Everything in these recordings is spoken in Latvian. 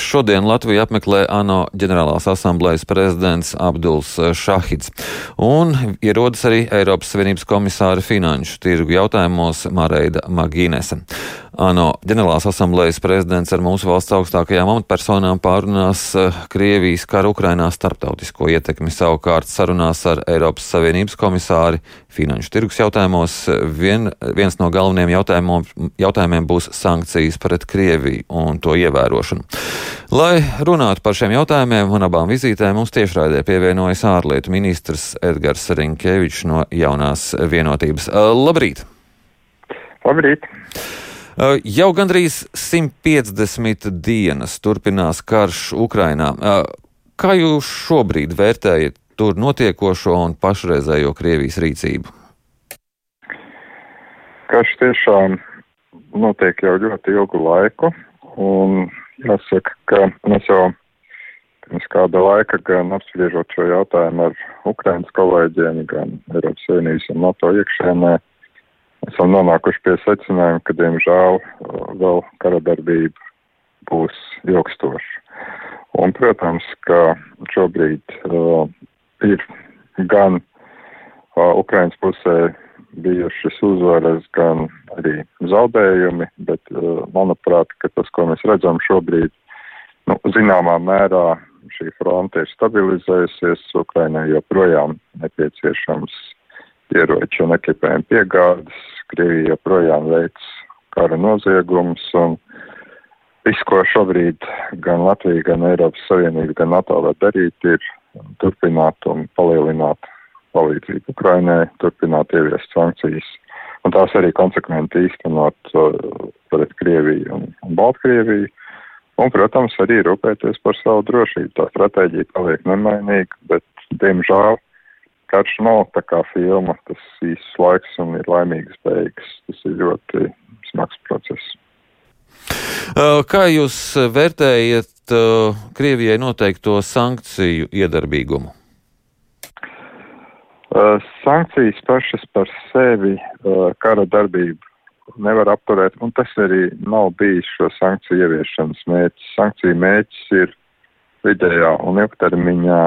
Šodien Latviju apmeklē ANO ģenerālās asamblējas prezidents Abduls Šahids un ierodas arī Eiropas Savienības komisāra finanšu tirgu jautājumos Mareida Magīnese. ANO ģenerālās asamblējas prezidents ar mūsu valsts augstākajām amatpersonām pārunās eh, Krievijas kara Ukrainā starptautisko ietekmi. Savukārt sarunās ar Eiropas Savienības komisāri finanšu tirgus jautājumos vien, viens no galvenajiem jautājumiem būs sankcijas pret Krieviju un to ievērošanu. Lai runātu par šiem jautājumiem un abām vizītēm, mums tiešraidē pievienojas ārlietu ministrs Edgars Rinkēvičs no jaunās vienotības. Labrīt! Labrīt! Jau gandrīz 150 dienas turpinās karš Ukrainā. Kā jūs šobrīd vērtējat tur notiekošo un pašreizējo Krievijas rīcību? Karš tiešām notiek jau ļoti ilgu laiku, un Jāsaka, ka mēs jau pirms kāda laika gan apspriežot šo jautājumu ar Ukrainas kolēģiem, gan Eiropas Savienības un NATO iekšēnē, esam nonākuši pie secinājuma, ka, diemžēl, vēl kara darbība būs ilgstoša. Un, protams, ka šobrīd uh, ir gan uh, Ukrainas pusē bijušas uzvaras, gan arī zaudējumi, bet, uh, manuprāt, ka tas, ko mēs redzam šobrīd, nu, zināmā mērā šī fronte ir stabilizējusies, Ukrainai joprojām nepieciešams ieroču un ekipējumu piegādes, Krievija joprojām veic kara noziegums un viss, ko šobrīd gan Latvija, gan Eiropas Savienība, gan NATO var darīt, ir turpināt un palielināt palīdzību Ukrainai, turpināt ieviest sankcijas un tās arī konsekventi īstenot uh, pret Krieviju un, un Baltkrieviju. Un, protams, arī rūpēties par savu drošību. Tā stratēģija paliek nemainīga, bet, diemžēl, karš nav tā kā filma, tas īsts laiks un ir laimīgas beigas. Tas ir ļoti smags process. Uh, kā jūs vērtējat uh, Krievijai noteikto sankciju iedarbīgumu? Uh, sankcijas pašas par sevi kara darbību nevar apturēt, un tas arī nav bijis šo sankciju ieviešanas mērķis. Sankciju mērķis ir vidējā un ilgtermiņā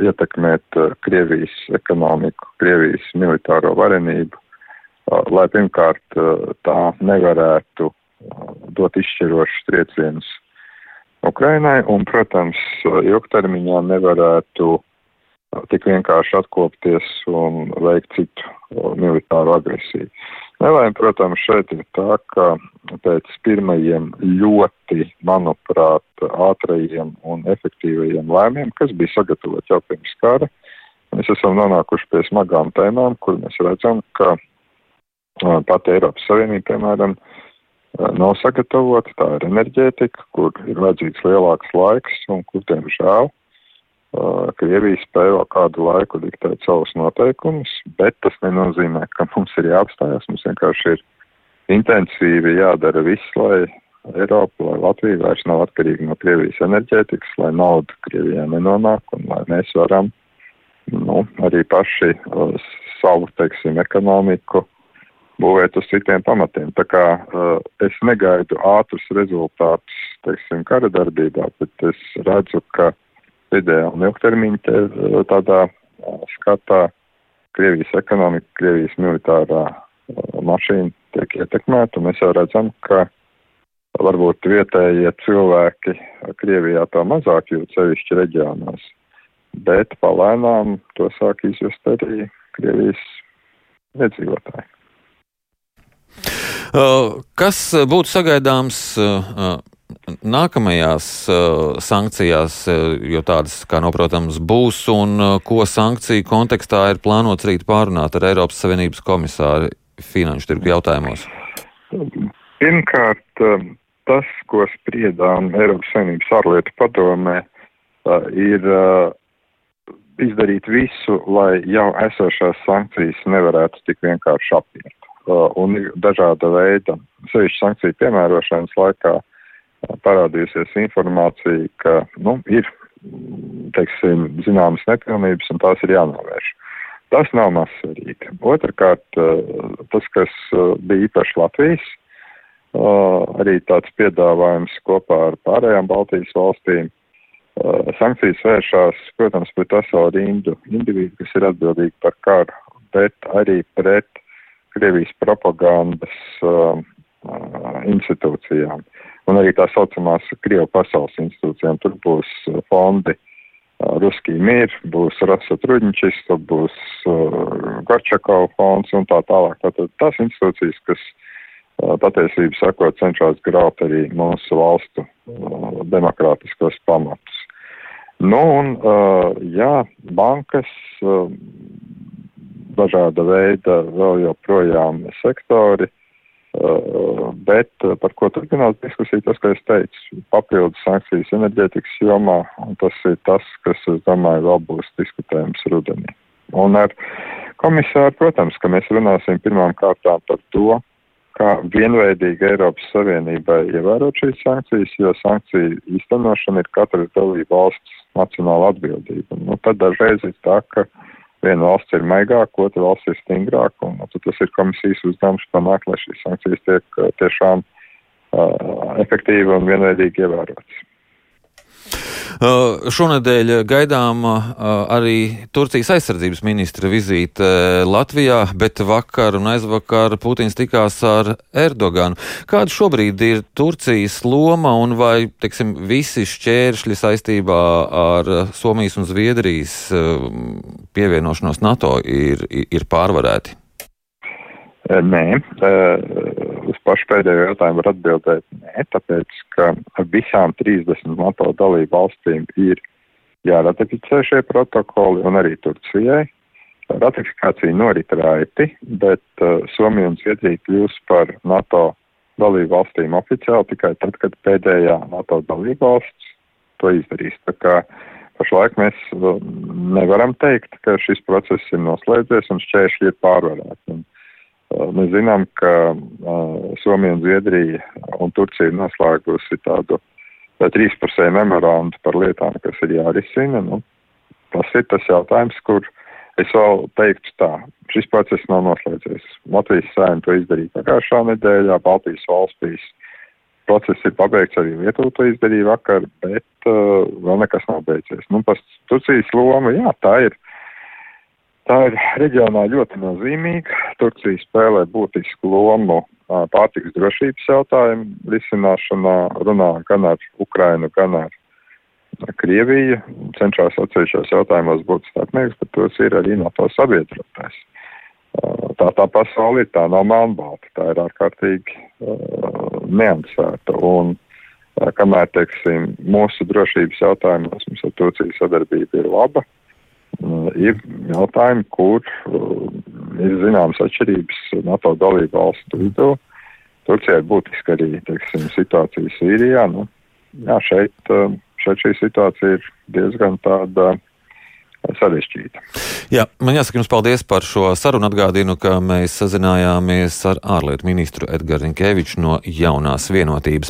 ietekmēt Krievijas ekonomiku, Krievijas militāro varenību, lai pirmkārt tā nevarētu dot izšķirošus triecienus Ukrainai, un, protams, ilgtermiņā nevarētu tik vienkārši atkopties un veikt citu militāru agresiju. Nelaime, protams, šeit ir tā, ka pēc pirmajiem ļoti, manuprāt, ātrajiem un efektīvajiem lēmiem, kas bija sagatavoti jau pirms kara, mēs esam nonākuši pie smagām tēmām, kur mēs redzam, ka pat Eiropas Savienība, piemēram, nav sagatavota, tā ir enerģētika, kur ir vajadzīgs lielāks laiks un kur, diemžēl, Krievija spēja vēl kādu laiku diktēt savus noteikumus, bet tas nenozīmē, ka mums ir jāapstājas. Mums vienkārši ir intensīvi jādara viss, lai Eiropa, lai Latvija vairs nav atkarīga no Krievijas enerģētikas, lai nauda Krievijā nenonāk un lai mēs varam, nu, arī paši uh, savu, teiksim, ekonomiku būvēt uz citiem pamatiem. Tā kā uh, es negaidu ātrus rezultātus, teiksim, kara darbībā, bet es redzu, ka vidējā un ilgtermiņa te, tādā skatā Krievijas ekonomika, Krievijas militārā mašīna tiek ietekmēta, un mēs jau redzam, ka varbūt vietējie cilvēki Krievijā tā mazāk jūt sevišķi reģionās, bet palēnām to sāk izjust arī Krievijas iedzīvotāji. Kas būtu sagaidāms nākamajās sankcijās, jo tādas, kā noprotams, būs, un ko sankciju kontekstā ir plānots rīt pārunāt ar Eiropas Savienības komisāri finanšu tirgu jautājumos? Pirmkārt, um, tas, ko spriedām Eiropas Savienības ārlietu padomē, uh, ir uh, izdarīt visu, lai jau esošās sankcijas nevarētu tik vienkārši apiet. Un ir dažāda veida, sevišķi sankciju piemērošanas laikā, parādījusies informācija, ka nu, ir teiksim, zināmas nepilnības un tās ir jānovērš. Tas nav mazsvarīgi. Otrakārt, tas, kas bija īpaši Latvijas uh, arī tāds piedāvājums kopā ar pārējām Baltijas valstīm. Sankcijas vēršās, protams, pret veselu rindu individu, kas ir atbildīgi par karu, bet arī pret Krievijas propagandas institūcijām un arī tā saucamās Krievu pasaules institūcijām. Tur būs fondi uh, Ruskī Mir, būs Rasa Trudņčis, tur būs uh, Gorčakov fonds un tā tālāk. Tātad tās institūcijas, kas uh, patiesību sakot cenšas graut arī mūsu valstu uh, demokrātiskos pamatus. Nu un, uh, jā, bankas, uh, dažāda veida vēl joprojām sektori, uh, bet uh, par ko turpinās diskusija, tas, ka es teicu, papildus sankcijas enerģētikas jomā, un tas ir tas, kas, es domāju, vēl būs diskutējums rudenī. Un ar komisāru, protams, ka mēs runāsim pirmām kārtām par to, kā vienveidīgi Eiropas Savienībai ievērot šīs sankcijas, jo sankciju īstenošana ir katras dalība valsts nacionāla atbildība. Nu, tad dažreiz ir tā, ka uh, viena valsts ir maigāka, otra valsts ir stingrāka, un nu, tas ir komisijas uzdevums panākt, lai šīs sankcijas tiek tiešām uh, efektīvi un vienveidīgi ievērotas. Uh, šonadēļ gaidām uh, arī Turcijas aizsardzības ministra vizīte Latvijā, bet vakar un aizvakar Putins tikās ar Erdoganu. Kāda šobrīd ir Turcijas loma un vai, teiksim, visi šķēršļi saistībā ar Somijas un Zviedrijas pievienošanos NATO ir, ir pārvarēti? Nē, uz pašu pēdējo jautājumu var atbildēt nē, tāpēc, ka visām 30 NATO dalību valstīm ir jāratificē šie protokoli un arī Turcijai. Ratifikācija norit raiti, bet uh, Somija un Zviedrija kļūs par NATO dalību valstīm oficiāli tikai tad, kad pēdējā NATO dalību valsts to izdarīs. Tā kā pašlaik mēs nevaram teikt, ka šis process ir noslēdzies un šķēršļi ir pārvarēti. Un, Mēs zinām, ka Somija un Zviedrija un Turcija noslēgusi tādu trīspusēju memorandu par lietām, kas ir jārisina. Nu, tas ir tas jautājums, kur es vēl teiktu tā, šis process nav noslēdzies. Latvijas sēma to izdarīja pagājušā nedēļā, Baltijas valstīs process ir pabeigts, arī Lietuva to izdarīja vakar, bet uh, vēl nekas nav beidzies. Nu, pas Turcijas loma, jā, tā ir. Tā ir reģionā ļoti nozīmīga. Turcija spēlē būtisku lomu pārtiks drošības jautājumu risināšanā, runā gan ar Ukrainu, gan ar Krieviju, cenšas atsevišķos jautājumos būt starpnieks, bet tos ir arī NATO sabiedrotais. Tā tā pasaule ir, tā nav melnbalta, tā ir ārkārtīgi uh, neansēta. Un uh, kamēr, teiksim, mūsu drošības jautājumos mums ar Turciju sadarbība ir laba, Uh, ir jautājumi, kur uh, ir zināmas atšķirības NATO dalību valstu vidū. Turcijai būtiski arī teiksim, situācija Sīrijā. Nu, jā, šeit, uh, šeit šī situācija ir diezgan tāda sarežģīta. Jā, man jāsaka jums paldies par šo sarunu. Atgādinu, ka mēs sazinājāmies ar ārlietu ministru Edgars Rinkeviču no jaunās vienotības.